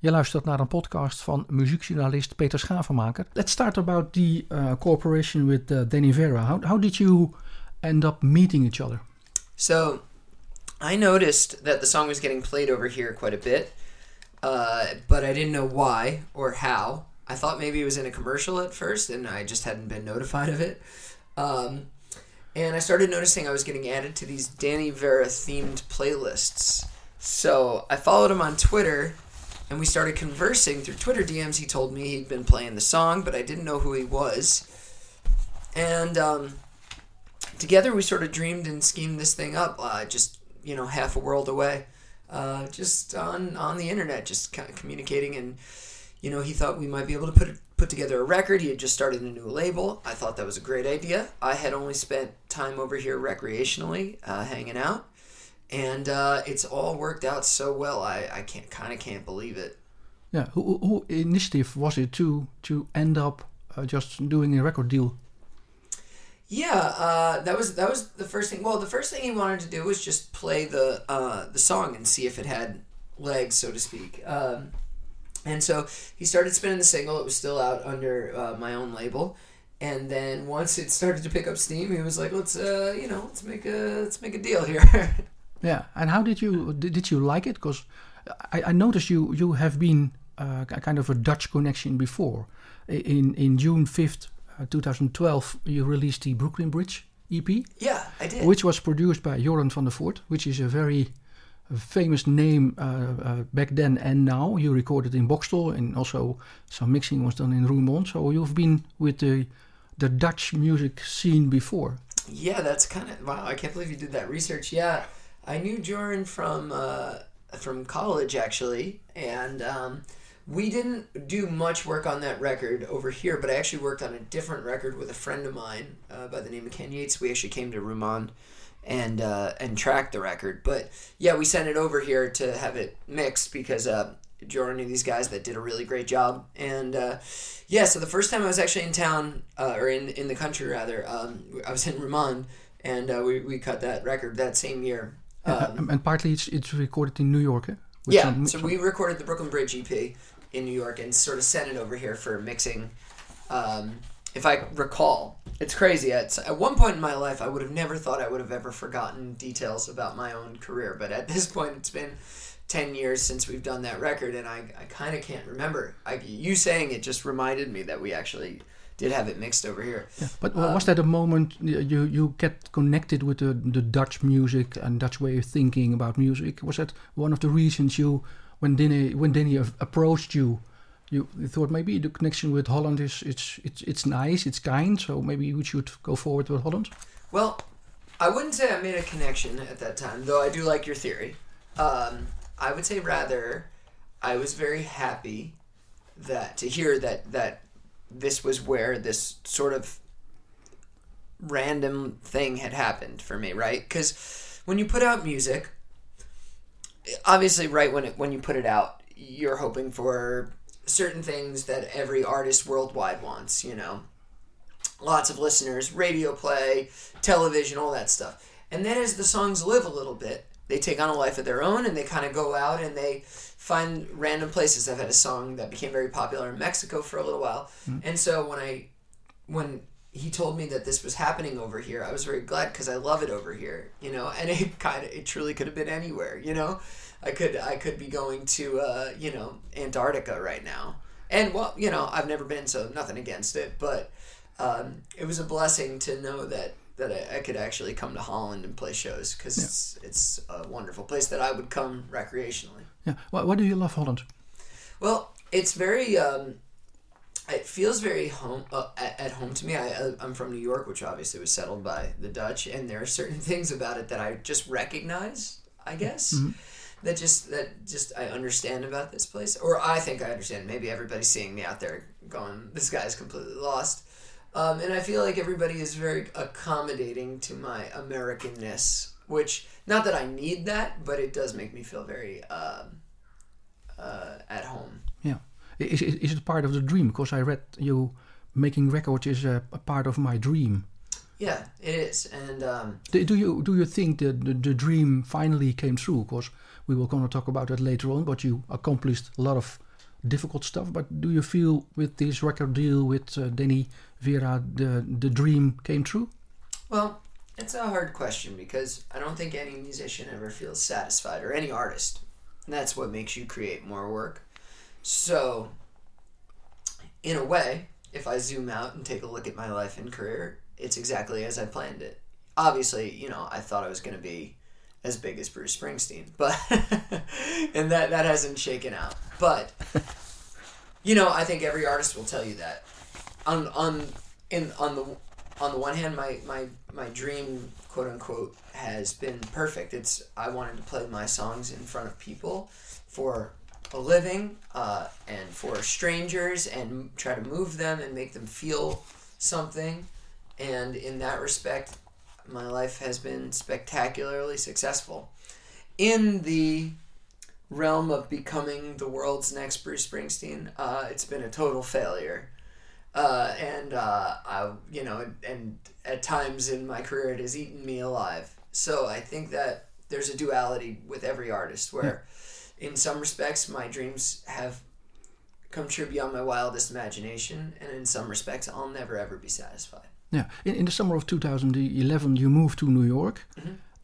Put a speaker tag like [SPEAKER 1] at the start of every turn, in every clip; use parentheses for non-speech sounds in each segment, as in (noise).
[SPEAKER 1] Je luistert naar een podcast van muziekjournalist Peter Schavenmaker. Let's start about the uh, cooperation with uh, Danny Vera. How, how did you end up meeting each other?
[SPEAKER 2] So, I noticed that the song was getting played over here quite a bit, uh, but I didn't know why or how. I thought maybe it was in a commercial at first, and I just hadn't been notified of it. Um, and I started noticing I was getting added to these Danny Vera themed playlists. So I followed him on Twitter and we started conversing through Twitter DMs. He told me he'd been playing the song, but I didn't know who he was. And um, together we sort of dreamed and schemed this thing up, uh, just you know, half a world away, uh, just on on the internet, just kind of communicating. And you know, he thought we might be able to put put together a record. He had just started a new label. I thought that was a great idea. I had only spent time over here recreationally, uh, hanging out and uh, it's all worked out so well. I, I can't kind of can't believe it.
[SPEAKER 1] Yeah, who, who initiative was it to to end up uh, just doing a record deal?
[SPEAKER 2] Yeah, uh, that was that was the first thing. Well, the first thing he wanted to do was just play the uh, the song and see if it had legs, so to speak. Um, and so he started spinning the single. It was still out under uh, my own label. And then once it started to pick up steam, he was like, "Let's, uh, you know, let's make a let's make a deal here." (laughs)
[SPEAKER 1] Yeah, and how did you did you like it? Because I, I noticed you you have been uh, kind of a Dutch connection before. In in June fifth, uh, two thousand twelve, you released the Brooklyn Bridge EP.
[SPEAKER 2] Yeah, I did.
[SPEAKER 1] Which was produced by Joran van der Voort, which is a very famous name uh, uh, back then and now. You recorded in Boxtel, and also some mixing was done in Roermond. So you've been with the the Dutch music scene before.
[SPEAKER 2] Yeah, that's kind of wow. I can't believe you did that research. Yeah. I knew Joran from uh, from college actually, and um, we didn't do much work on that record over here. But I actually worked on a different record with a friend of mine uh, by the name of Ken Yates. We actually came to Roermond and uh, and tracked the record. But yeah, we sent it over here to have it mixed because uh, Joran knew these guys that did a really great job. And uh, yeah, so the first time I was actually in town uh, or in in the country rather, um, I was in Roermond, and uh, we we cut that record that same year.
[SPEAKER 1] Um, and partly it's it's recorded in New York. Eh?
[SPEAKER 2] yeah, so we recorded the Brooklyn Bridge EP in New York and sort of sent it over here for mixing. Um, if I recall, it's crazy. At, at one point in my life, I would have never thought I would have ever forgotten details about my own career. But at (laughs) this point, it's been 10 years since we've done that record, and I, I kind of can't remember. I, you saying it just reminded me that we actually did have it mixed over here.
[SPEAKER 1] Yeah, but um, was that a moment you you get connected with the the Dutch music and Dutch way of thinking about music? Was that one of the reasons you when Danny when Danny approached you? You, you thought maybe the connection with Holland is it's it's it's nice, it's kind, so maybe we should go forward with Holland.
[SPEAKER 2] Well, I wouldn't say I made a connection at that time, though I do like your theory. Um, I would say rather, I was very happy that to hear that that this was where this sort of random thing had happened for me, right? Because when you put out music, obviously, right when it when you put it out, you're hoping for certain things that every artist worldwide wants. You know, lots of listeners, radio play, television, all that stuff. And then as the songs live a little bit, they take on a life of their own, and they kind of go out and they find random places. I've had a song that became very popular in Mexico for a little while, mm. and so when I when he told me that this was happening over here, I was very glad because I love it over here, you know. And it (laughs) kind of it truly could have been anywhere, you know. I could I could be going to uh, you know Antarctica right now, and well, you know I've never been, so nothing against it, but um, it was a blessing to know that that I, I, could actually come to Holland and play shows because yeah. it's it's a wonderful place that I would come recreationally.
[SPEAKER 1] Yeah. Why, why do you love Holland?
[SPEAKER 2] Well, it's very. Um, it feels very home uh, at, at, home to me. I, uh, I'm from New York, which obviously was settled by the Dutch, and there are certain (laughs) things about it that I just recognize. I guess mm-hmm. that just that just I understand about this place, or I think I understand. Maybe everybody's seeing me out there going, "This guy's completely lost." Um, and I feel like everybody is very accommodating to my Americanness, which not that I need that, but it does make me feel very um, uh, at home.
[SPEAKER 1] Yeah, is, is is it part of the dream? Because I read you making records is a, a part of my dream.
[SPEAKER 2] Yeah, it is. And um,
[SPEAKER 1] do, do, you do you think that the, the dream finally came true? Because we will going to talk about that later on. But you accomplished a lot of difficult stuff. But do you feel with this record deal with uh, Danny Vera, the the dream came true?
[SPEAKER 2] Well, it's a hard question because I don't think any musician ever feels satisfied or any artist. And that's what makes you create more work. So, in a way, if I zoom out and take a look at my life and career, it's exactly as I planned it. Obviously, you know, I thought I was going to be as big as Bruce Springsteen, (laughs) but and that that hasn't shaken out. But (laughs) you know, I think every artist will tell you that. On on in on the on the one hand, my my my dream, quote unquote, has been perfect. It's I wanted to play my songs in front of people for a living uh, and for strangers and try to move them and make them feel something. And in that respect, my life has been spectacularly successful. In the realm of becoming the world's next Bruce Springsteen, uh, it's been a total failure. Uh, and uh, I, you know, and at times in my career, it has eaten me alive. So I think that there's a duality with every artist where, in some respects, my dreams have come true beyond my wildest imagination, and in some respects, I'll never ever be satisfied.
[SPEAKER 1] Yeah. In, in the summer of 2011, you moved to New York.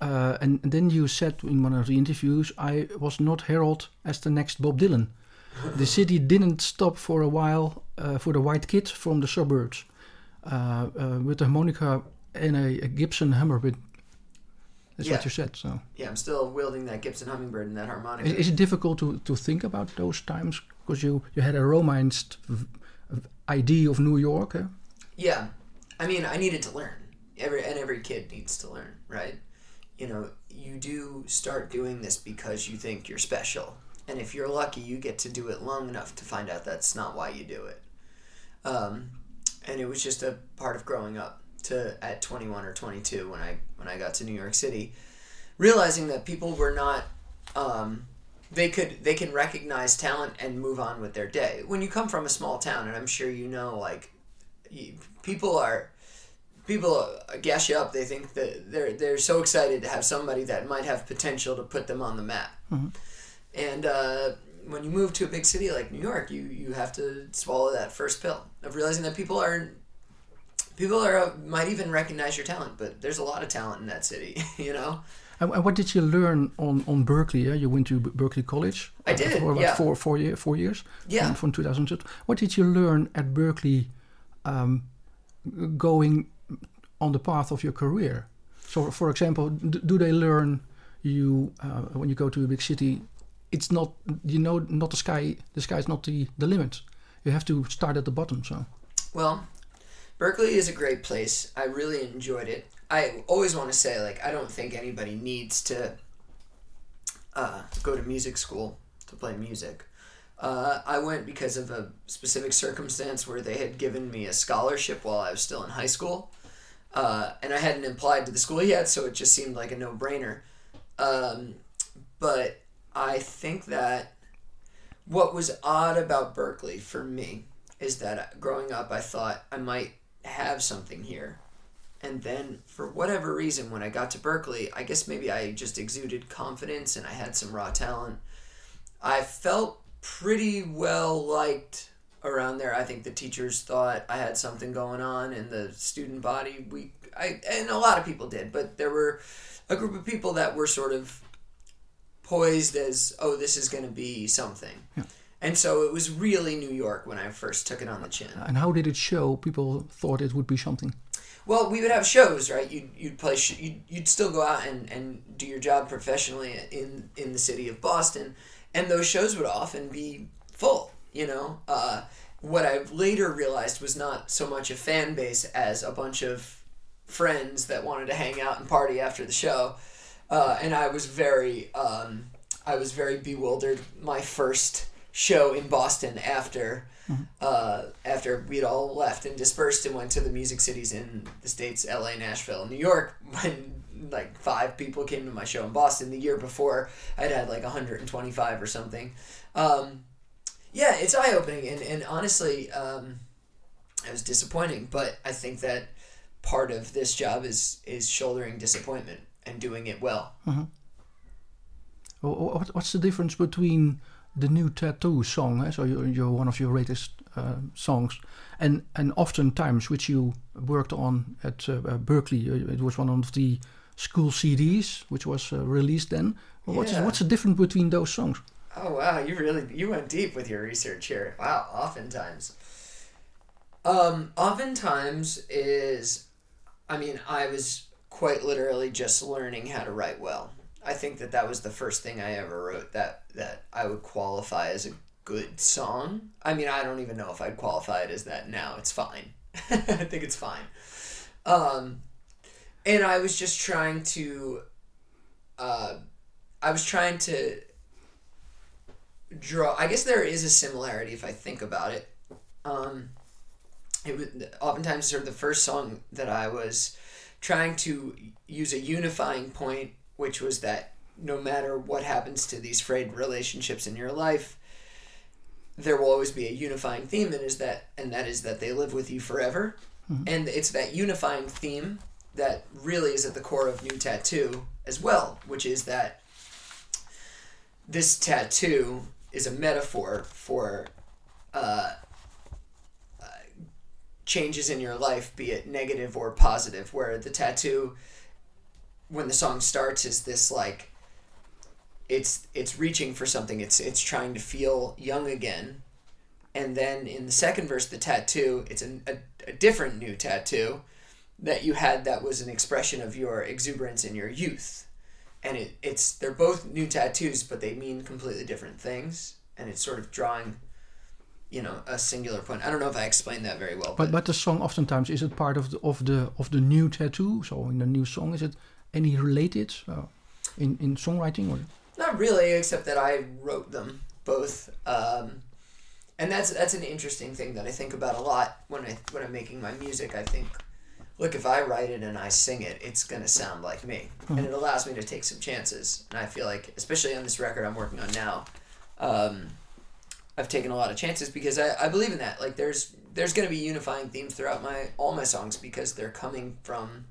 [SPEAKER 1] Uh, and, and then you said in one of the interviews, I was not heralded as the next Bob Dylan. (laughs) the city didn't stop for a while for the white kid from the suburbs uh, uh, with a harmonica and a, a Gibson Hummingbird. That's
[SPEAKER 2] Yeah.
[SPEAKER 1] what you said. So,
[SPEAKER 2] Yeah, I'm still wielding that Gibson Hummingbird and that harmonica.
[SPEAKER 1] is, is it difficult to, to think about those times because you, you had a romanced idea of New York? eh?
[SPEAKER 2] Yeah, I mean, I needed to learn. Every and every kid needs to learn, right? You know, you do start doing this because you think you're special, and if you're lucky, you get to do it long enough to find out that's not why you do it. Um, and it was just a part of growing up to at 21 or 22 when I when I got to New York City, realizing that people were not. Um, they could they can recognize talent and move on with their day. When you come from a small town, and I'm sure you know, like you- people are people uh, gas you up. They think that they're they're so excited to have somebody that might have potential to put them on the map. And uh, when you move to a big city like New York, you you have to swallow that first pill of realizing that people are people are might even recognize your talent, but there's a lot of talent in that city. (laughs) You know.
[SPEAKER 1] And, what did you learn on, on Berklee? eh? You went to Berklee College.
[SPEAKER 2] I did,
[SPEAKER 1] For about
[SPEAKER 2] yeah.
[SPEAKER 1] four, four, year, four years.
[SPEAKER 2] Yeah.
[SPEAKER 1] From, from 2002. What did you learn at Berklee um, going on the path of your career? So, for example, do they learn you uh, when you go to a big city? It's not you know not the sky. The sky is not the the limit. You have to start at the bottom. So
[SPEAKER 2] Well, Berklee is a great place. I really enjoyed it. I always want to say, like, I don't think anybody needs to uh, go to music school to play music. Uh, I went because of a specific circumstance where they had given me a scholarship while I was still in high school. Uh, and I hadn't applied to the school yet, so it just seemed like a no brainer. Um, but I think that what was odd about Berklee for me is that growing up, I thought I might have something here. And then, for whatever reason, when I got to Berklee, I guess maybe I just exuded confidence and I had some raw talent. I felt pretty well liked around there. I think the teachers thought I had something going on, and the student body we I and a lot of people did, but there were a group of people that were sort of poised as oh this is going to be something. And so it was really New York when I first took it on the chin.
[SPEAKER 1] and how did it show? People thought it would be something.
[SPEAKER 2] Well, we would have shows, right? You'd, you'd play, sh- you'd, you'd still go out and, and do your job professionally in, in the city of Boston. And those shows would often be full, you know? Uh, what I later realized was not so much a fan base as a bunch of friends that wanted to hang out and party after the show. Uh, and I was very, um, I was very bewildered. My first show in Boston after uh, after we'd all left and dispersed and went to the music cities in the states, LA, Nashville, New York, (laughs) when like five people came to my show in Boston the year before I'd had like 125 or something. Um, yeah, it's eye opening and, and honestly, um, it was disappointing, but I think that part of this job is is shouldering disappointment and doing it well.
[SPEAKER 1] What- What's the difference between the new tattoo song. Eh? So you're, you're one of your latest uh, songs, and and oftentimes which you worked on at uh, uh, Berklee. uh, It was one of the school CDs which was uh, released then. What's
[SPEAKER 2] Yeah.
[SPEAKER 1] what's the difference between those songs?
[SPEAKER 2] Oh wow, you really you went deep with your research here. Wow, oftentimes. Um, oftentimes is I mean, I was quite literally just learning how to write well. I think that that was the first thing I ever wrote that that I would qualify as a good song. I mean, I don't even know if I'd qualify it as that now. It's fine. (laughs) I think it's fine. Um, and I was just trying to uh, I was trying to draw. I guess there is a similarity if I think about it. Um, it was oftentimes sort of the first song that I was trying to use a unifying point, which was that no matter what happens to these frayed relationships in your life, there will always be a unifying theme, and is that and that is that they live with you forever, and it's that unifying theme that really is at the core of New Tattoo as well, which is that this tattoo is a metaphor for uh, uh, changes in your life, be it negative or positive. Where the tattoo, when the song starts, is this like it's it's reaching for something. It's it's trying to feel young again, and then in the second verse, the tattoo, it's a, a, a different new tattoo that you had that was an expression of your exuberance in your youth and it, it's they're both new tattoos but they mean completely different things and it's sort of drawing you know a singular point. I don't know if i explained that very well
[SPEAKER 1] But but the song oftentimes is it part of the of the of the new tattoo? So in the new song, is it any related uh, in in songwriting or?
[SPEAKER 2] not really except that i wrote them both um, and that's that's an interesting thing that i think about a lot when i when i'm making my music. I think look if i write it and i sing it it's going to sound like me. And it allows me to take some chances. And i feel like especially on this record i'm working on now um, I've taken a lot of chances because I, I believe in that. Like there's there's gonna be unifying themes throughout my all my songs because they're coming from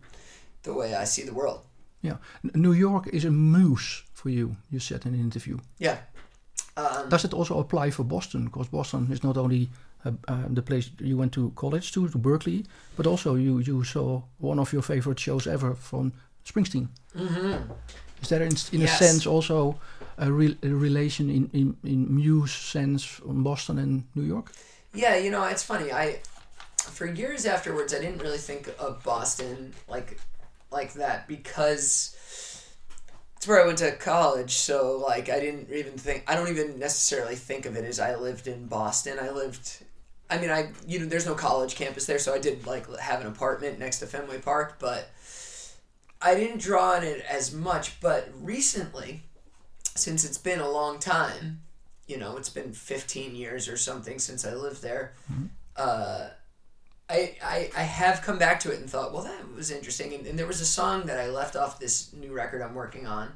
[SPEAKER 2] the way I see the world.
[SPEAKER 1] Yeah, N- New York is a muse for you. You said in an interview.
[SPEAKER 2] Yeah. Um,
[SPEAKER 1] Does it also apply for Boston? Because Boston is not only uh, uh, the place you went to college to, to Berklee, but also you you saw one of your favorite shows ever from Springsteen.
[SPEAKER 2] mhm.
[SPEAKER 1] Is there in, in
[SPEAKER 2] Yes.
[SPEAKER 1] a sense also a, re- a relation in, in in muse sense from Boston and New York?
[SPEAKER 2] Yeah, you know, it's funny. I for years afterwards I didn't really think of Boston like like that because it's where I went to college, so like I didn't even think I don't even necessarily think of it as I lived in Boston. I lived I mean I you know there's no college campus there, so I did like have an apartment next to Fenway Park, but I didn't draw on it as much, but recently since it's been a long time, you know, it's been 15 years or something since I lived there. Uh, I, I I have come back to it and thought, well, that was interesting. And, and there was a song that I left off this new record I'm working on.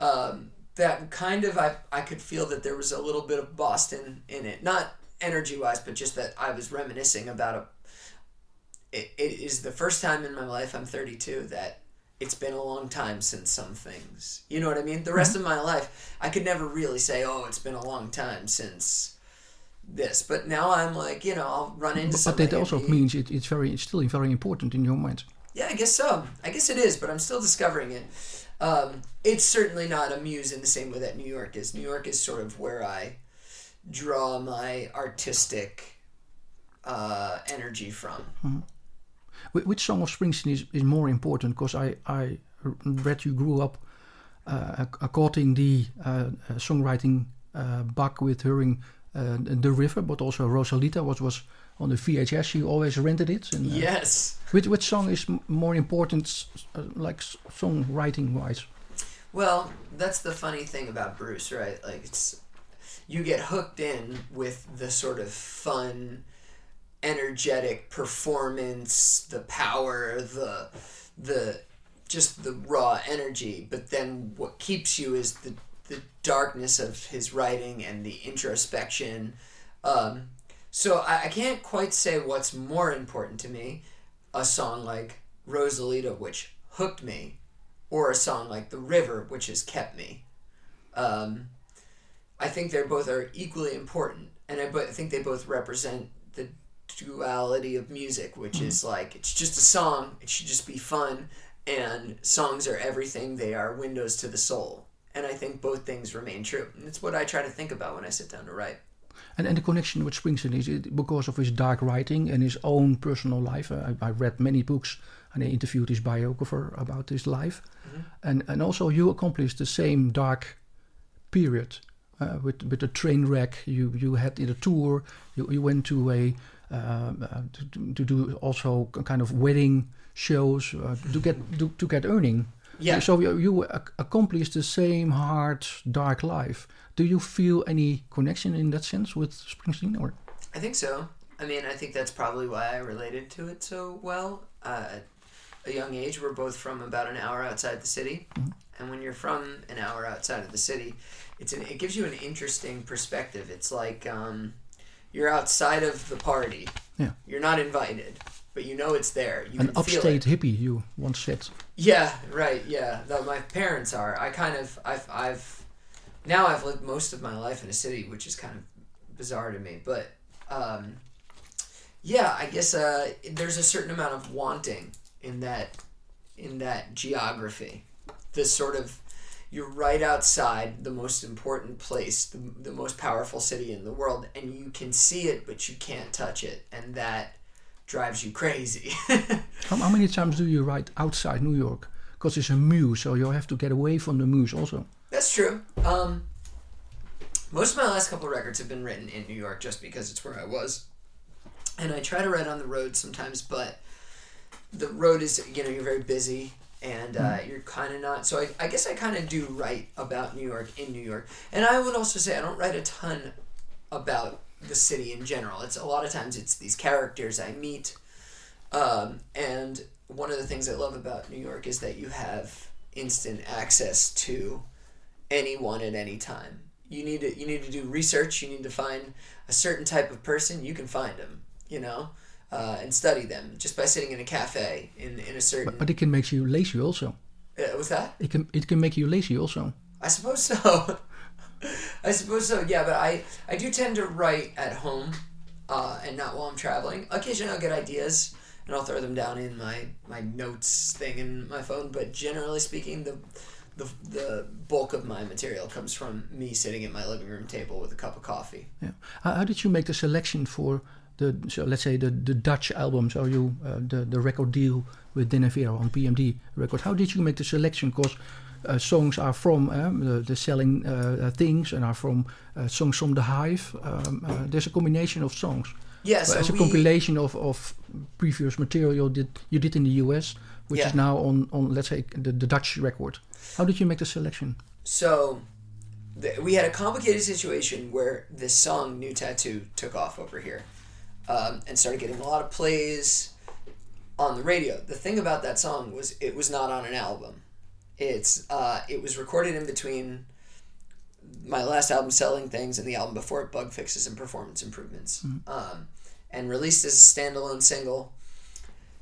[SPEAKER 2] Um, that kind of I I could feel that there was a little bit of Boston in it, not energy wise, but just that I was reminiscing about a. It, it is the first time in my life I'm 32 that it's been a long time since some things. You know what I mean? The rest of my life, I could never really say, "Oh, it's been a long time since this." But now I'm like, you know, I'll run into
[SPEAKER 1] But, but that also
[SPEAKER 2] be-
[SPEAKER 1] means it, it's very it's still very important in your mind.
[SPEAKER 2] Yeah, I guess so. I guess it is, but I'm still discovering it. Um, it's certainly not a muse in the same way that New York is. New York is sort of where I draw my artistic uh, energy from.
[SPEAKER 1] Wh- Which song of Springsteen is, is more important? Because I, I read you grew up uh, according the uh, uh, songwriting uh, bug with hearing uh, The River, but also Rosalita was, was on the VHS. You always rented it. And, uh,
[SPEAKER 2] Yes.
[SPEAKER 1] which, which song is m- more important, uh, like songwriting wise?
[SPEAKER 2] Well, that's the funny thing about Bruce, right? Like it's you get hooked in with the sort of fun, energetic performance, the power, the the just the raw energy, but then what keeps you is the the darkness of his writing and the introspection. Um, so I, I can't quite say what's more important to me, a song like Rosalita, which hooked me, or a song like The River, which has kept me. Um, I think they're both are equally important, and I, but I think they both represent the duality of music, which
[SPEAKER 1] Mm-hmm.
[SPEAKER 2] is like it's just a song. It should just be fun, and songs are everything. They are windows to the soul, and I think both things remain true. And it's what I try to think about when I sit down to write.
[SPEAKER 1] And, and the connection with Springsteen is it because of his dark writing and his own personal life. I, I read many books and I interviewed his biographer about his life. And, and also, you accomplished the same dark period uh, with, with the train wreck you, you had in a tour. You, you went to a uh, to, to- to do also kind of wedding shows uh, to get to, to get earning.
[SPEAKER 2] Yeah.
[SPEAKER 1] So you, you ac- accomplished the same hard, dark life. Do you feel any connection in that sense with Springsteen, or
[SPEAKER 2] I think so. I mean, I think that's probably why I related to it so well. Uh, at a young age, we're both from about an hour outside the city, and when you're from an hour outside of the city, it's an, it gives you an interesting perspective. It's like um, you're outside of the party.
[SPEAKER 1] Yeah.
[SPEAKER 2] You're not invited, but you know it's there. You
[SPEAKER 1] an upstate hippie? You once said.
[SPEAKER 2] Yeah, right. Yeah, that my parents are. I kind of, I've, I've, now I've lived most of my life in a city, which is kind of bizarre to me. But, um, yeah, I guess uh, there's a certain amount of wanting in that, in that geography. This sort of, you're right outside the most important place, the, the most powerful city in the world, and you can see it, but you can't touch it, and that drives you crazy. (laughs)
[SPEAKER 1] How, how many times do you write outside New York? Because it's a muse, so you have to get away from the muse also.
[SPEAKER 2] That's true. Um, most of my last couple records have been written in New York just because it's where I was. And I try to write on the road sometimes, but the road is, you know, you're very busy and uh, you're kind of not. So I, I guess I kind of do write about New York in New York. And I would also say I don't write a ton about the city in general. It's a lot of times it's these characters I meet. Um, and one of the things I love about New York is that you have instant access to anyone at any time. You need to you need to do research. You need to find a certain type of person. You can find them, you know, uh, and study them just by sitting in a cafe in in a certain.
[SPEAKER 1] But it can make you lazy also.
[SPEAKER 2] uh, what's that?
[SPEAKER 1] It can it can make you lazy also.
[SPEAKER 2] I suppose so. (laughs) I suppose so. Yeah, but I I do tend to write at home, uh, and not while I'm traveling. Occasionally, I'll get ideas and I'll throw them down in my my notes thing in my phone. But generally speaking, the the the bulk of my material comes from me sitting at my living room table with a cup of coffee.
[SPEAKER 1] Yeah. How, how did you make the selection for the so let's say the the Dutch album? So you uh, the the record deal with Danny Vera on PMD record. How did you make the selection? Because uh, songs are from um, the, the selling uh, things and are from uh, songs from the Hive. Um, uh, there's a combination of songs.
[SPEAKER 2] Yeah,
[SPEAKER 1] But
[SPEAKER 2] so
[SPEAKER 1] as a compilation of, of previous material that you did in the US, which
[SPEAKER 2] Yeah.
[SPEAKER 1] is now on, on let's say the, the Dutch record. How did you make the selection?
[SPEAKER 2] So, we had a complicated situation where this song "New Tattoo" took off over here, um, and started getting a lot of plays on the radio. The thing about that song was it was not on an album. It's uh, it was recorded in between my last album, "Selling Things," and the album before it, "Bug Fixes and Performance Improvements," um, and released as a standalone single.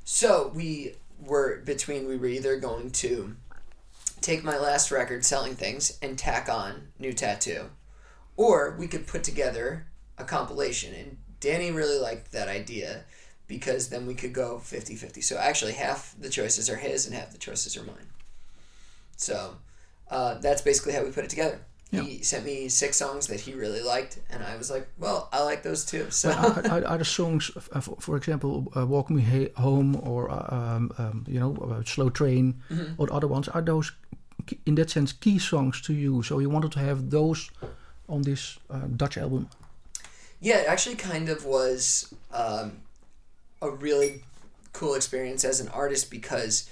[SPEAKER 2] So we were between we were either going to take my last record, Selling Things, and tack on New Tattoo. Or we could put together a compilation. And Danny really liked that idea because then we could go 50 50. So actually, half the choices are his and half the choices are mine. So uh, that's basically how we put it together. He sent me six songs that he really liked, and I was like, well, I like those too. So.
[SPEAKER 1] are, are, the songs, for, for example, uh, "Walk Me Home" or uh, um, um, you know, uh, "Slow Train"
[SPEAKER 2] Mm-hmm.
[SPEAKER 1] or other ones? Are those, in that sense, key songs to you? So you wanted to have those on this uh, Dutch album?
[SPEAKER 2] Yeah, it actually kind of was um, a really cool experience as an artist because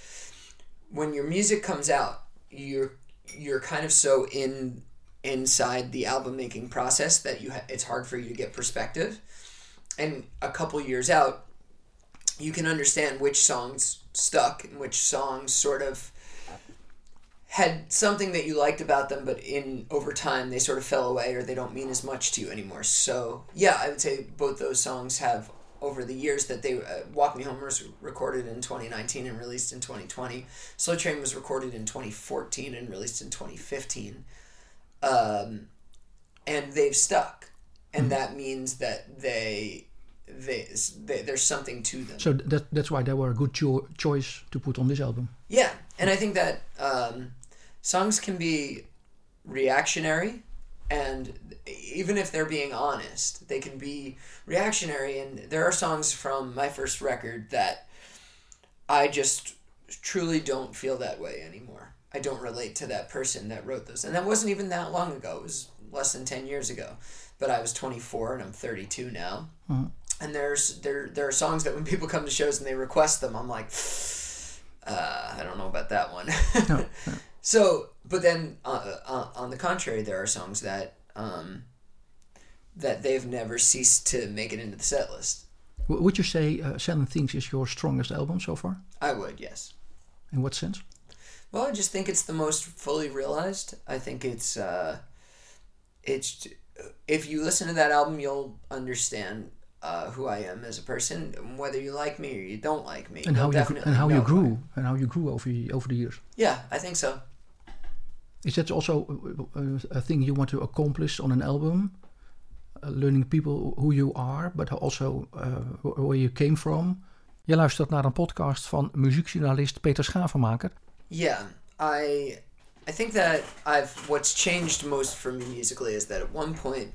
[SPEAKER 2] when your music comes out, you're you're kind of so in inside the album making process that you ha- it's hard for you to get perspective. And a couple years out, you can understand which songs stuck and which songs sort of had something that you liked about them, but in over time they sort of fell away or they don't mean as much to you anymore. So yeah, I would say both those songs have over the years that they uh, Walk Me Home was recorded in 2019 and released in 2020. Slow Train was recorded in 2014 and released in 2015. Um, and they've stuck, and that means that they, they, they there's something to them.
[SPEAKER 1] So that that's why they were a good cho- choice to put on this album.
[SPEAKER 2] Yeah, and I think that um, songs can be reactionary, and even if they're being honest, they can be reactionary. And there are songs from my first record that I just truly don't feel that way anymore. I don't relate to that person that wrote those, and that wasn't even that long ago. It was less than ten years ago, but I was twenty four and I'm thirty two now. And there's there there are songs that when people come to shows and they request them, I'm like, uh, I don't know about that one.
[SPEAKER 1] No, (laughs)
[SPEAKER 2] So, but then uh, uh, on the contrary, there are songs that um, that they've never ceased to make it into the set list.
[SPEAKER 1] W- Would you say uh, Selling Things is your strongest album so far?
[SPEAKER 2] I would, yes.
[SPEAKER 1] In what sense?
[SPEAKER 2] Well, I just think it's the most fully realized. I think it's uh, it's if you listen to that album, you'll understand uh, who I am as a person, whether you like me or you don't like me.
[SPEAKER 1] And how gr- and how you
[SPEAKER 2] know who I
[SPEAKER 1] grew and how you grew over over the years.
[SPEAKER 2] Yeah, I think so.
[SPEAKER 1] Is that also uh, uh, a thing you want to accomplish on an album? Uh, learning people who you are, but also uh, where you came from. Je luistert naar een podcast van muziekjournalist Peter Schavenmaker.
[SPEAKER 2] Yeah, I I think that I've what's changed most for me musically is that at one point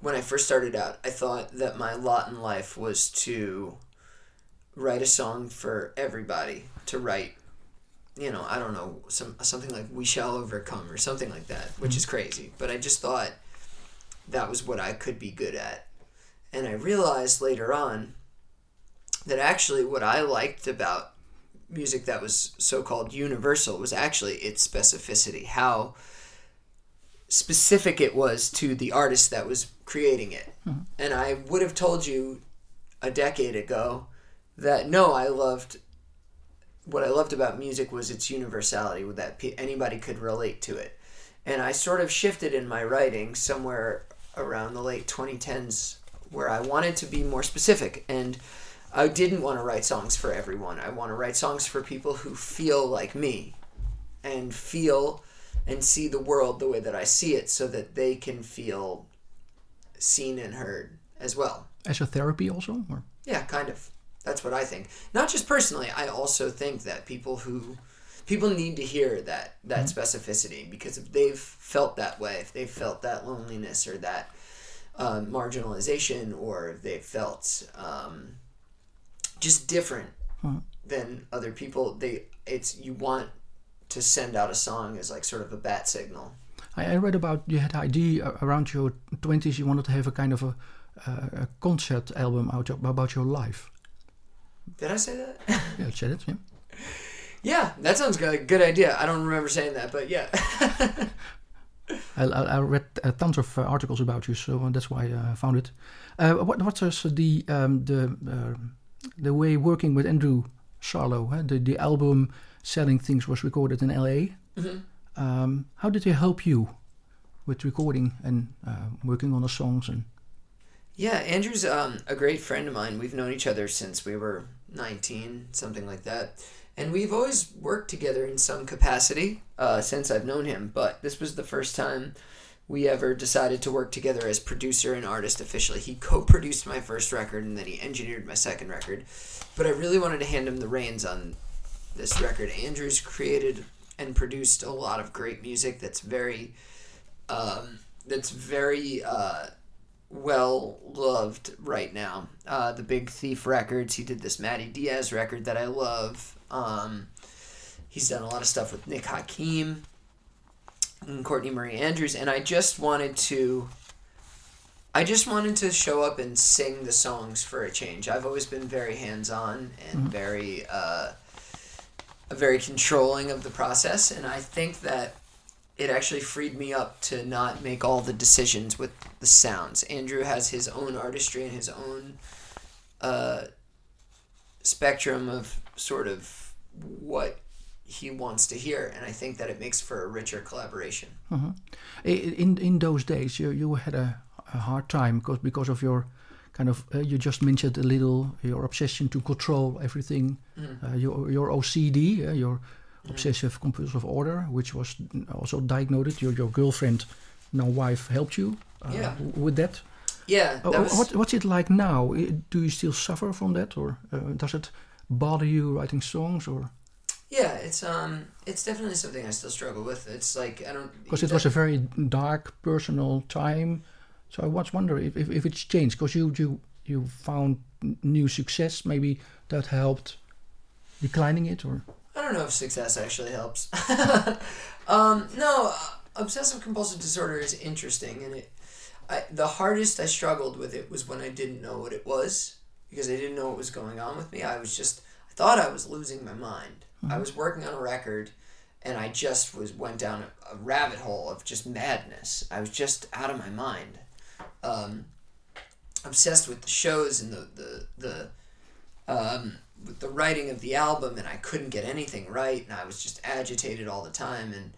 [SPEAKER 2] when I first started out, I thought that my lot in life was to write a song for everybody, to write you know, I don't know, some something like We Shall Overcome or something like that, which is mm-hmm. crazy, but I just thought that was what I could be good at. And I realized later on that actually what I liked about music that was so-called universal was actually its specificity how specific it was to the artist that was creating it. Mm-hmm. And i would have told you a decade ago that no i loved what i loved about music was its universality with that anybody could relate to it and i sort of shifted in my writing somewhere around the late 2010s where i wanted to be more specific and I didn't want to write songs for everyone. I want to write songs for people who feel like me and feel and see the world the way that I see it so that they can feel seen and heard as well.
[SPEAKER 1] As a therapy also? Or?
[SPEAKER 2] Yeah, kind of. That's what I think. Not just personally, I also think that people who people need to hear that that specificity because if they've felt that way, if they've felt that loneliness or that uh, marginalization, or if they've felt um, just different than other people, they it's you want to send out a song as like sort of a bat signal.
[SPEAKER 1] I, I read about you had idea around your 20s you wanted to have a kind of a, uh, a concert album out about your life.
[SPEAKER 2] Did I say that? (laughs)
[SPEAKER 1] Yeah, it, yeah.
[SPEAKER 2] yeah, that sounds good. a Good idea. I don't remember saying that, but yeah. (laughs)
[SPEAKER 1] I, I, I read uh, tons of uh, articles about you, so that's why uh, I found it. Uh, what what was the um, the uh, the way working with Andrew Sarlo? Huh? The the album "Selling Things" was recorded in L.A. Um, how did he help you with recording and uh, working on the songs? And
[SPEAKER 2] Yeah, Andrew's um, a great friend of mine. We've known each other since we were 19, something like that. And we've always worked together in some capacity uh, since I've known him. But this was the first time we ever decided to work together as producer and artist officially. He co produced my first record and then he engineered my second record. But I really wanted to hand him the reins on this record. Andrew's created and produced a lot of great music that's very. Um, that's very uh, well loved right now. Uh, the Big Thief records. He did this Madi Diaz record that I love. Um, he's done a lot of stuff with Nick Hakim and Courtney Marie Andrews, and I just wanted to. I just wanted to show up and sing the songs for a change. I've always been very hands on and very, uh, very controlling of the process, and I think that it actually freed me up to not make all the decisions with the sounds. Andrew has his own artistry and his own uh, spectrum of sort of what he wants to hear, and I think that it makes for a richer collaboration.
[SPEAKER 1] I- in in those days, you you had a, a hard time because because of your kind of uh, you just mentioned a little your obsession to control everything, uh, your your OCD, uh, your obsessive compulsive order, which was also diagnosed. Your your girlfriend now wife helped you uh,
[SPEAKER 2] Yeah.
[SPEAKER 1] with that.
[SPEAKER 2] Yeah,
[SPEAKER 1] Uh,
[SPEAKER 2] that was,
[SPEAKER 1] what, what's it like now? Do you still suffer from that, or uh, does it bother you writing songs, or
[SPEAKER 2] yeah, it's um, it's definitely something I still struggle with. It's like I don't
[SPEAKER 1] because it was a very dark personal time? So I was wondering if, if, if it's changed because you you you found new success. Maybe that helped declining it, or
[SPEAKER 2] I don't know if success actually helps. (laughs) um, no, uh, obsessive compulsive disorder is interesting, and it. I, the hardest I struggled with it was when I didn't know what it was because I didn't know what was going on with me. I was just I thought I was losing my mind. I was working on a record, and I just was went down a, a rabbit hole of just madness. I was just out of my mind, um, obsessed with the shows and the the the um, with the writing of the album and I couldn't get anything right and I was just agitated all the time and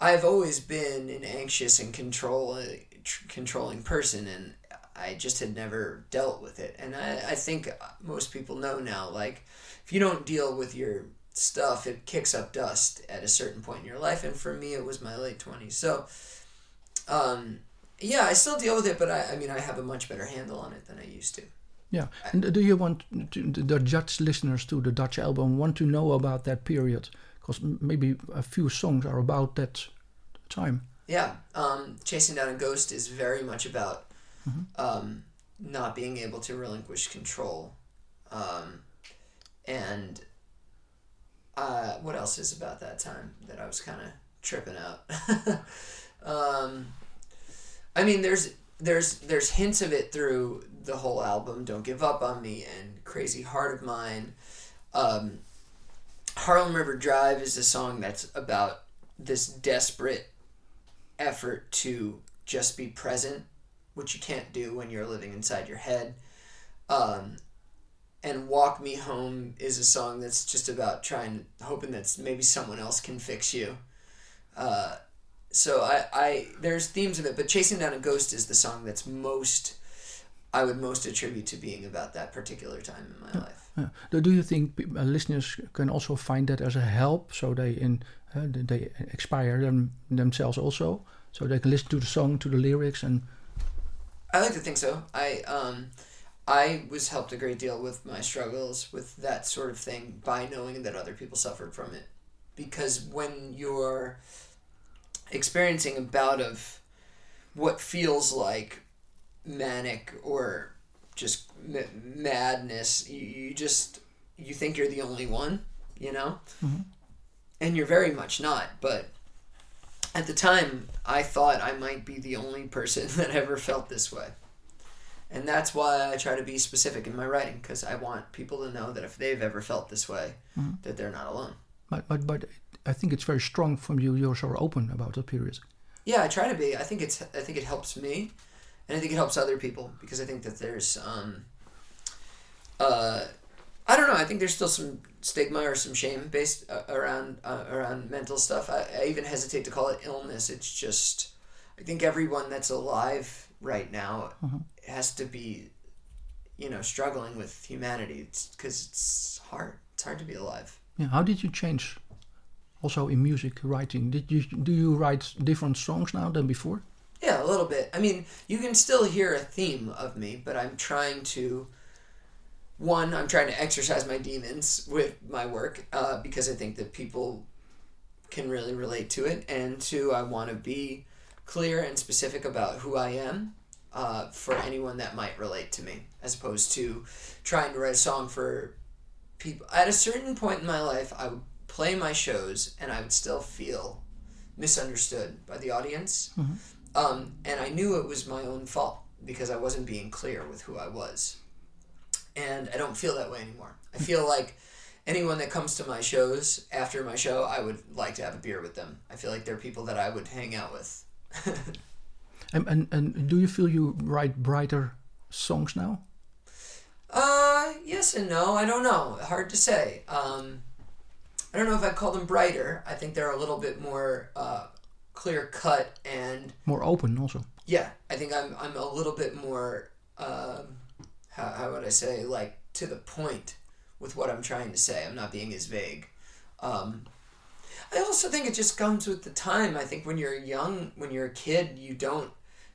[SPEAKER 2] I've always been an anxious and control tr- controlling person and I just had never dealt with it. And I, I think most people know now like if you don't deal with your stuff it kicks up dust at a certain point in your life and for me it was my late 20s so um, yeah I still deal with it but I, I mean I have a much better handle on it than I used to
[SPEAKER 1] yeah. And do you want to, the Dutch listeners to the Dutch album want to know about that period? Because maybe a few songs are about that time.
[SPEAKER 2] Yeah, um, chasing down a ghost is very much about um, not being able to relinquish control, um, and uh, what else is about that time that I was kind of tripping out. (laughs) um, I mean, there's there's there's hints of it through the whole album. Don't give up on me and Crazy Heart of Mine. Um, Harlem River Drive is a song that's about this desperate effort to just be present, which you can't do when you're living inside your head. Um, and Walk Me Home is a song that's just about trying, hoping that maybe someone else can fix you. Uh, so I, I, there's themes of it, but Chasing Down a Ghost is the song that's most, I would most attribute to being about that particular time in my life.
[SPEAKER 1] Uh, do you think uh, listeners can also find that as a help, so they in uh, they expire them themselves also, so they can listen to the song, to the lyrics, and
[SPEAKER 2] I like to think so. I um, I was helped a great deal with my struggles with that sort of thing by knowing that other people suffered from it, because when you're experiencing a bout of what feels like manic or just m- madness, you, you just you think you're the only one, you know,
[SPEAKER 1] Mhm.
[SPEAKER 2] and you're very much not, but at the time i thought i might be the only person (laughs) that ever felt this way and that's why i try to be specific in my writing because i want people to know that if they've ever felt this way
[SPEAKER 1] Mhm.
[SPEAKER 2] that they're not alone
[SPEAKER 1] but but but I think it's very strong from you. You're so open about that period.
[SPEAKER 2] yeah i try to be i think it's i think it helps me and i think it helps other people because i think that there's um uh I don't know. I think there's still some stigma or some shame based uh, around uh, around mental stuff. I, I even hesitate to call it illness. It's just, I think everyone that's alive right now
[SPEAKER 1] Mhm.
[SPEAKER 2] has to be, you know, struggling with humanity. It's because it's hard. It's hard to be alive.
[SPEAKER 1] Yeah. How did you change? Also in music writing, did you do you write different songs now than before?
[SPEAKER 2] Yeah, a little bit. I mean, you can still hear a theme of me, but I'm trying to. One, I'm trying to exercise my demons with my work uh, because I think that people can really relate to it. And two, I want to be clear and specific about who I am uh, for anyone that might relate to me, as opposed to trying to write a song for people. At a certain point in my life, I would play my shows and I would still feel misunderstood by the audience. Um, and I knew it was my own fault because I wasn't being clear with who I was. And I don't feel that way anymore. I feel (laughs) like anyone that comes to my shows after my show, I would like to have a beer with them. I feel like they're people that I would hang out with. (laughs)
[SPEAKER 1] And and, and do you feel you write brighter songs now?
[SPEAKER 2] Uh, yes and no. I don't know. Hard to say. Um, I don't know if I'd call them brighter. I think they're a little bit more uh, clear cut and
[SPEAKER 1] More open also.
[SPEAKER 2] yeah. I think I'm I'm a little bit more um, how how would I say like to the point with what I'm trying to say. I'm not being as vague. Um, I also think it just comes with the time. I think when you're young, when you're a kid, you don't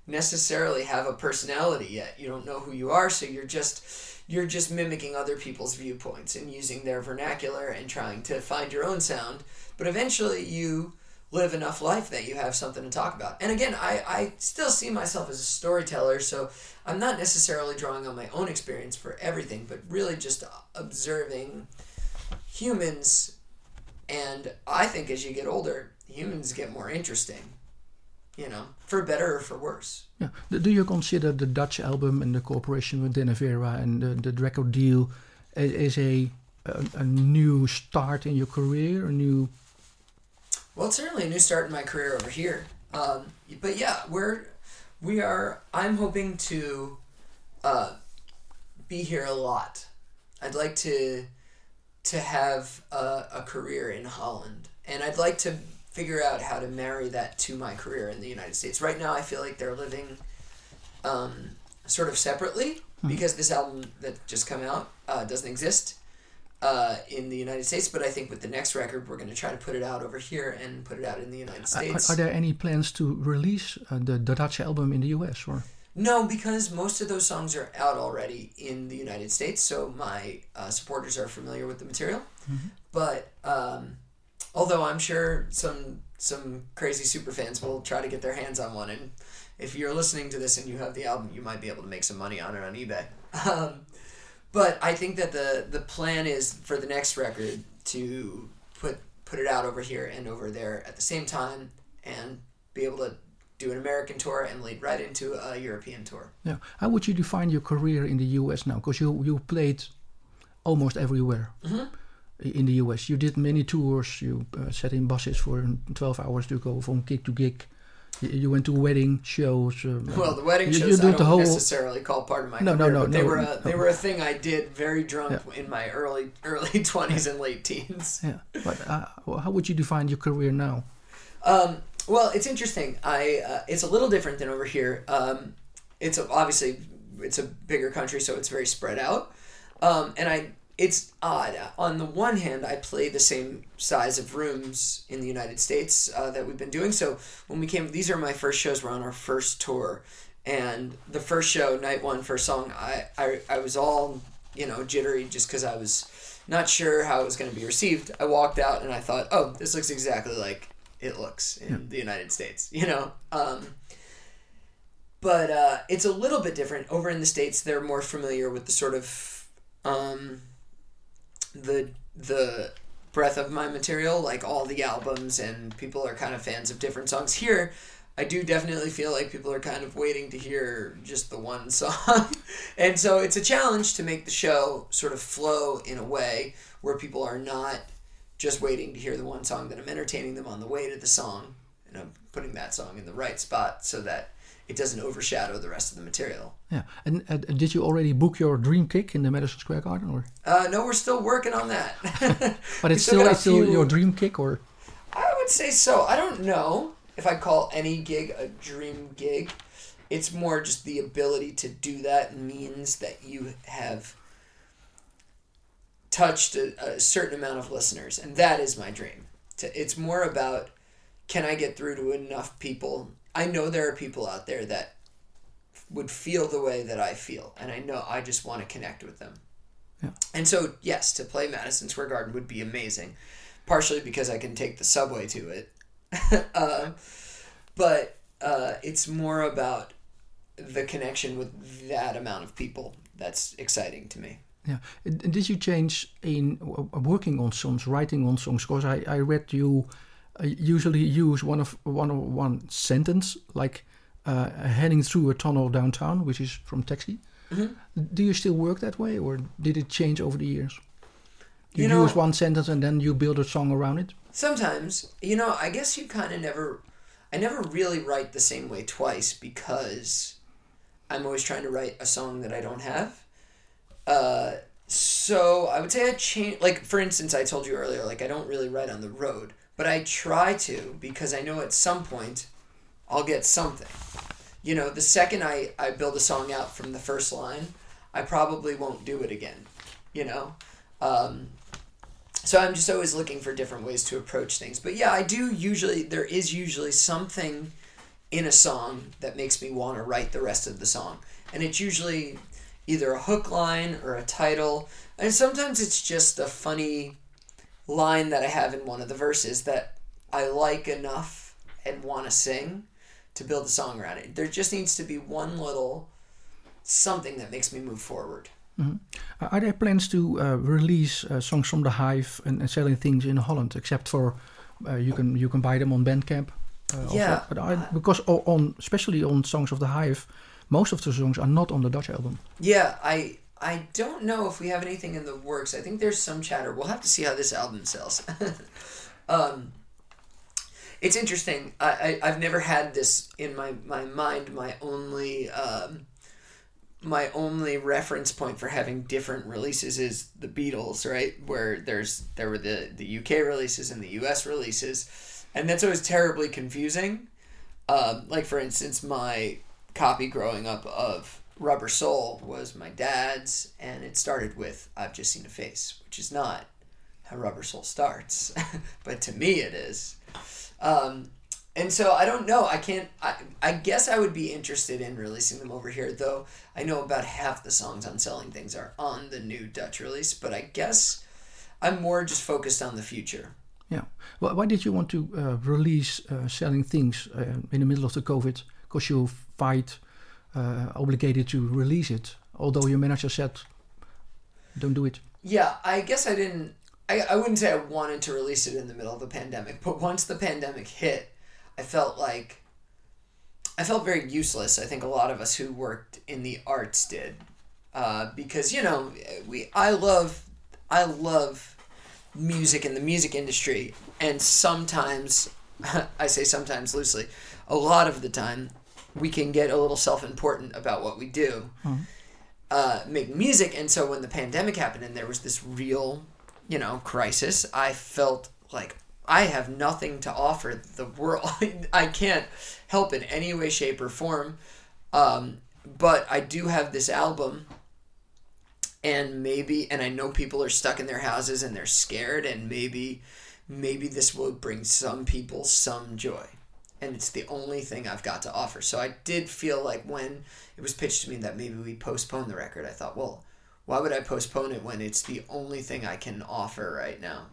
[SPEAKER 2] necessarily have a personality yet. You don't know who you are, so you're just you're just mimicking other people's viewpoints and using their vernacular and trying to find your own sound. But eventually you live enough life that you have something to talk about. And again, I, I still see myself as a storyteller, so I'm not necessarily drawing on my own experience for everything, but really just observing humans. And I think as you get older, humans get more interesting, you know, for better or for worse.
[SPEAKER 1] Yeah. Do you consider the Dutch album and the cooperation with Danny Vera and the, the record deal as a, a, a new start in your career, a new
[SPEAKER 2] well, it's certainly a new start in my career over here. Um, but yeah, we're we are. I'm hoping to uh, be here a lot. I'd like to to have a, a career in Holland, and I'd like to figure out how to marry that to my career in the United States. Right now, I feel like they're living um, sort of separately mm-hmm. because this album that just come out uh, doesn't exist uh, in the United States, but I think with the next record, we're going to try to put it out over here and put it out in the United States.
[SPEAKER 1] Are, are there any plans to release uh, the, the Dutch album in the US or?
[SPEAKER 2] No, because most of those songs are out already in the United States, so my uh, supporters are familiar with the material. Mm-hmm. But um, although I'm sure some some crazy super fans will try to get their hands on one, and if you're listening to this and you have the album, you might be able to make some money on it on eBay. (laughs) Um, but I think that the the plan is for the next record to put put it out over here and over there at the same time and be able to do an American tour and lead right into a European tour.
[SPEAKER 1] Yeah. How would you define your career in the US now? Because you you played almost everywhere. Mm-hmm. In the US, you did many tours. You uh, sat in buses for twelve hours to go from gig to gig. You went to wedding shows.
[SPEAKER 2] Um, (laughs) well, the wedding you, shows you I don't whole... necessarily call part of my no, career, no, no, they no, were a, they were a thing I did very drunk yeah. in my early early (laughs) twenties and late teens.
[SPEAKER 1] Yeah, but uh, how would you define your career now?
[SPEAKER 2] Um, well, it's interesting. I uh, it's a little different than over here. Um, it's a, obviously it's a bigger country, so it's very spread out. Um, and I it's odd. On the one hand, I play the same size of rooms in the United States uh, that we've been doing. So when we came, these are my first shows. We're on our first tour, and the first show, night one, first song, I I, I was all you know jittery just because I was not sure how it was going to be received. I walked out and I thought, oh, this looks exactly like it looks in yeah. the United States. You know. Um, but uh, it's a little bit different over in the states. They're more familiar with the sort of um, the the breadth of my material, like all the albums, and people are kind of fans of different songs. Here, I do definitely feel like people are kind of waiting to hear just the one (laughs) song. and so it's a challenge to make the show sort of flow in a way where people are not just waiting to hear the one song, that I'm entertaining them on the way to the song, and I'm putting that song in the right spot so that it doesn't overshadow the rest of the material.
[SPEAKER 1] Yeah, and uh, did you already book your dream kick in the Madison Square Garden, or?
[SPEAKER 2] Uh, no, we're still working on that. (laughs) (laughs)
[SPEAKER 1] but it's still, it's still your dream kick, or?
[SPEAKER 2] I would say so. I don't know if I call any gig a dream gig. It's more just the ability to do that means that you have touched a, a certain amount of listeners, and that is my dream. It's more about can I get through to enough people I know there are people out there that would feel the way that I feel, and I know I just want to connect with them. Yeah. And so, yes, to play Madison Square Garden would be amazing, partially because I can take the subway to it, (laughs) uh, but uh, it's more about the connection with that amount of people that's exciting to me.
[SPEAKER 1] Yeah. Did you change in working on songs, writing on songs? Because I, I read you usually use one of one of one sentence like uh, heading through a tunnel downtown, which is from Taxi. Mm-hmm. Do you still work that way, or did it change over the years? You, you know, use one sentence and then you build a song around it.
[SPEAKER 2] Sometimes, you know, I guess you kind of never. I never really write the same way twice because I'm always trying to write a song that I don't have. Uh, so I would say I change. Like for instance, I told you earlier, like I don't really write on the road but I try to because I know at some point I'll get something. You know, the second I, I build a song out from the first line, I probably won't do it again. You know? Um, so I'm just always looking for different ways to approach things. But yeah, I do usually there is usually something in a song that makes me want to write the rest of the song. And it's usually either a hook line or a title. And sometimes it's just a funny line that I have in one of the verses that I like enough and want to sing to build a song around it. There just needs to be one little something that makes me move forward.
[SPEAKER 1] Mm-hmm. Are there plans to uh, release uh, songs from the Hive and, and, selling things in Holland? Except for uh, you can you can buy them on Bandcamp.
[SPEAKER 2] Uh, yeah,
[SPEAKER 1] but I, because on especially on songs of the Hive, most of the songs are not on the Dutch album.
[SPEAKER 2] Yeah, I I don't know if we have anything in the works. I think there's some chatter. We'll have to see how this album sells. (laughs) um, it's interesting. I, I have never had this in my my mind. My only um, my only reference point for having different releases is the Beatles, right? Where there's there were the the UK releases and the US releases, and that's always terribly confusing. Um, like for instance, my copy growing up of Rubber Soul was my dad's, and it started with "I've just seen a face," which is not how Rubber Soul starts, (laughs) but to me it is. Um, and so I don't know. I can't. I, I guess I would be interested in releasing them over here, though. I know about half the songs on Selling Things are on the new Dutch release, but I guess I'm more just focused on the future.
[SPEAKER 1] Yeah. Why did you want to uh, release uh, Selling Things uh, in the middle of the COVID? Because you fight uh, obligated to release it, although your manager said, "Don't do it."
[SPEAKER 2] Yeah, I guess I didn't. I, I wouldn't say I wanted to release it in the middle of the pandemic, but once the pandemic hit I felt like I felt very useless. I think a lot of us who worked in the arts did, uh, because you know we I love I love music and the music industry, and sometimes (laughs) I say sometimes loosely, a lot of the time we can get a little self important about what we do. Mm-hmm. Uh, make music, and so when the pandemic happened and there was this real, you know, crisis, I felt like I have nothing to offer the world. (laughs) I can't help in any way, shape, or form. Um, but I do have this album, and maybe, and I know people are stuck in their houses and they're scared, and maybe, maybe this will bring some people some joy. And it's the only thing I've got to offer. So I did feel like when it was pitched to me that maybe we postpone the record, I thought, well, why would I postpone it when it's the only thing I can offer right now?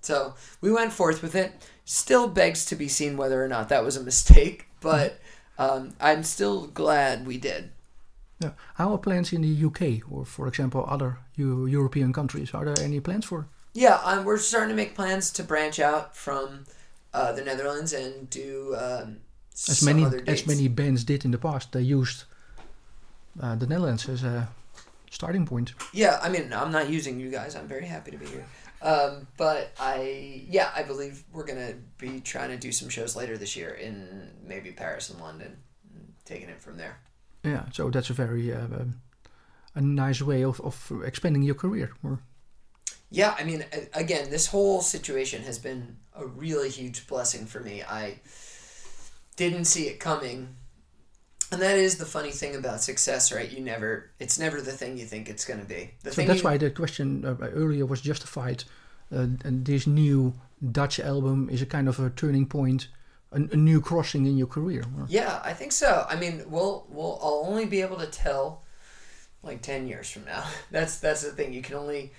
[SPEAKER 2] So we went forth with it. Still begs to be seen whether or not that was a mistake, (laughs) but um, I'm still glad we did.
[SPEAKER 1] Yeah. How are plans in the UK or, for example, other U- European countries? Are there any plans for?
[SPEAKER 2] Yeah, um, we're starting to make plans to branch out from uh, the Netherlands and do um,
[SPEAKER 1] as many as many bands did in the past. They used uh, the Netherlands as a starting point.
[SPEAKER 2] Yeah, I mean, I'm not using you guys. I'm very happy to be here. Um, but I, yeah, I believe we're gonna be trying to do some shows later this year in maybe Paris and London, taking it from there.
[SPEAKER 1] Yeah, so that's a very uh, um, a nice way of, of expanding your career. Or...
[SPEAKER 2] Yeah, I mean, again, this whole situation has been a really huge blessing for me. I didn't see it coming. And that is the funny thing about success, right? You never, it's never the thing you think it's going to be. The
[SPEAKER 1] so that's
[SPEAKER 2] you,
[SPEAKER 1] why the question uh, earlier was justified. Uh, and this new Dutch album is a kind of a turning point, a, a new crossing in your career.
[SPEAKER 2] Yeah, I think so. I mean, we'll, we'll, I'll only be able to tell like 10 years from now. (laughs) That's, that's the thing. You can only,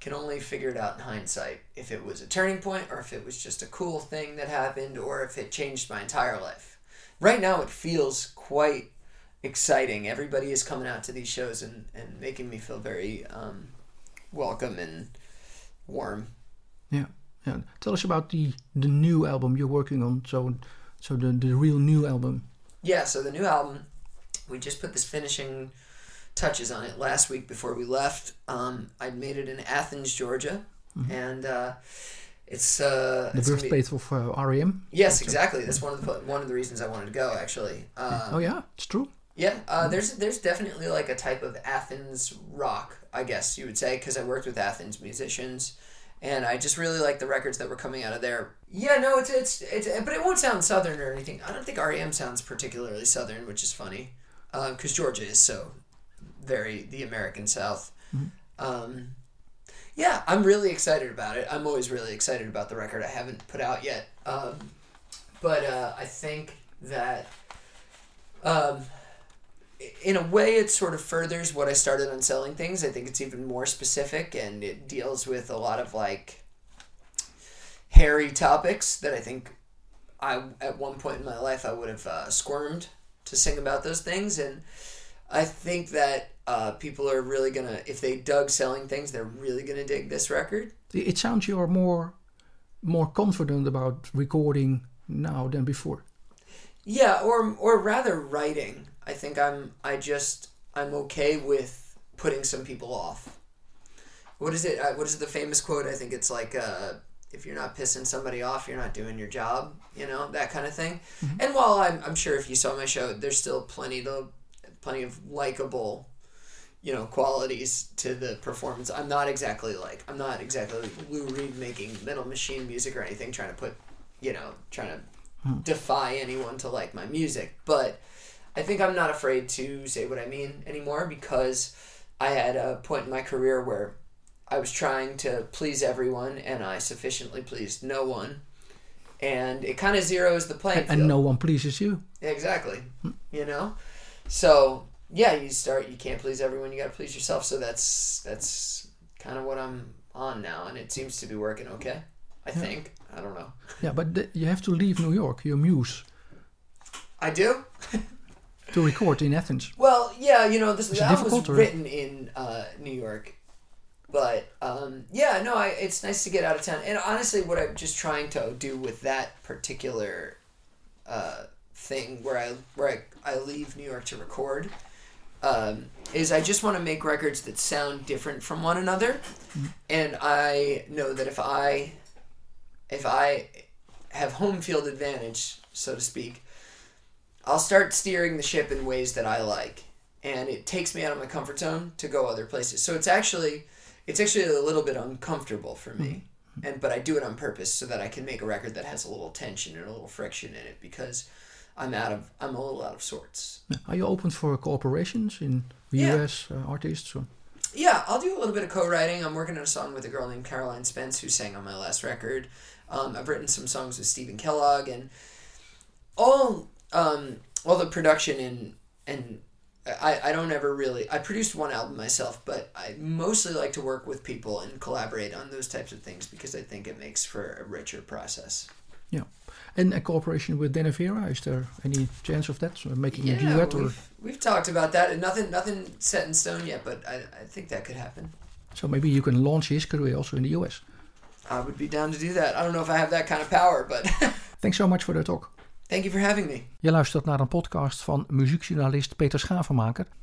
[SPEAKER 2] can only figure it out in hindsight if it was a turning point or if it was just a cool thing that happened or if it changed my entire life right now it feels quite exciting. Everybody is coming out to these shows and, and making me feel very um, welcome and warm.
[SPEAKER 1] Yeah, yeah. Tell us about the the new album you're working on. So, so the the real new album.
[SPEAKER 2] Yeah. So the new album, we just put this finishing touches on it last week before we left. Um, I made it in Athens, Georgia, mm-hmm. and. Uh, it's uh,
[SPEAKER 1] the birthplace of uh, REM.
[SPEAKER 2] Yes, exactly. That's one of the one of the reasons I wanted to go. Actually.
[SPEAKER 1] Um, oh yeah, it's true.
[SPEAKER 2] Yeah, uh, there's there's definitely like a type of Athens rock, I guess you would say, because I worked with Athens musicians, and I just really like the records that were coming out of there. Yeah, no, it's it's it's, but it won't sound southern or anything. I don't think REM sounds particularly southern, which is funny, because uh, Georgia is so very the American South. Mm-hmm. Um, yeah, I'm really excited about it. I'm always really excited about the record I haven't put out yet. Um, but uh, I think that, um, in a way, it sort of furthers what I started on selling things. I think it's even more specific and it deals with a lot of like hairy topics that I think I at one point in my life I would have uh, squirmed to sing about those things and I think that uh, people are really gonna if they dug selling things they're really gonna dig this record?
[SPEAKER 1] It sounds you're more more confident about recording now than before.
[SPEAKER 2] yeah or or rather writing. I think I'm I just I'm okay with putting some people off. What is it uh, what is the famous quote? I think it's like uh, if you're not pissing somebody off you're not doing your job you know that kind of thing. And while I'm, I'm sure if you saw my show there's still plenty to plenty of likable you know qualities to the performance i'm not exactly like i'm not exactly like lou reed making metal machine music or anything trying to put you know trying to hmm. defy anyone to like my music but i think i'm not afraid to say what i mean anymore because i had a point in my career where i was trying to please everyone and i sufficiently pleased no one and it kind of zeroes the playing
[SPEAKER 1] And,
[SPEAKER 2] field
[SPEAKER 1] and no one pleases you.
[SPEAKER 2] Exactly. Hmm. You know? So yeah, you start you can't please everyone, you gotta please yourself. So that's that's kind of what I'm on now and it seems to be working okay. I think. I don't know.
[SPEAKER 1] Yeah, but th- you have to leave New York, your muse,
[SPEAKER 2] I do?
[SPEAKER 1] to record in Athens.
[SPEAKER 2] Well, yeah, you know, this
[SPEAKER 1] Is
[SPEAKER 2] was
[SPEAKER 1] or-
[SPEAKER 2] written in uh, New York. But um, yeah, no, I, it's nice to get out of town. And honestly, what I'm just trying to do with that particular uh, thing, where I where I, I leave New York to record, um, is I just want to make records that sound different from one another. And I know that if I if I have home field advantage, so to speak, I'll start steering the ship in ways that I like, and it takes me out of my comfort zone to go other places. So it's actually, it's actually a little bit uncomfortable for me, and but I do it on purpose so that I can make a record that has a little tension and a little friction in it because I'm out of, I'm a little out of sorts.
[SPEAKER 1] Are you open for cooperations in the
[SPEAKER 2] Yeah.
[SPEAKER 1] US uh, artists? Or?
[SPEAKER 2] Yeah, I'll do a little bit of co-writing. I'm working on a song with a girl named Caroline Spence who sang on my last record. Um, I've written some songs with Stephen Kellogg and all um, all the production and and I, I don't ever really I produced one album myself, but I mostly like to work with people and collaborate on those types of things because I think it makes for a richer process.
[SPEAKER 1] Yeah. And a cooperation with Danny Vera, is there any chance of that? So making a duet
[SPEAKER 2] we've, we've talked about that and nothing nothing set in stone yet, but I, I think that could happen.
[SPEAKER 1] so maybe you can launch his career also in the US.
[SPEAKER 2] I would be down to do that. I don't know if I have that kind of power, but (laughs)
[SPEAKER 1] Thanks so much for the talk.
[SPEAKER 2] thank you for having me.
[SPEAKER 1] Je luistert naar een podcast van muziekjournalist Peter Schavenmaker.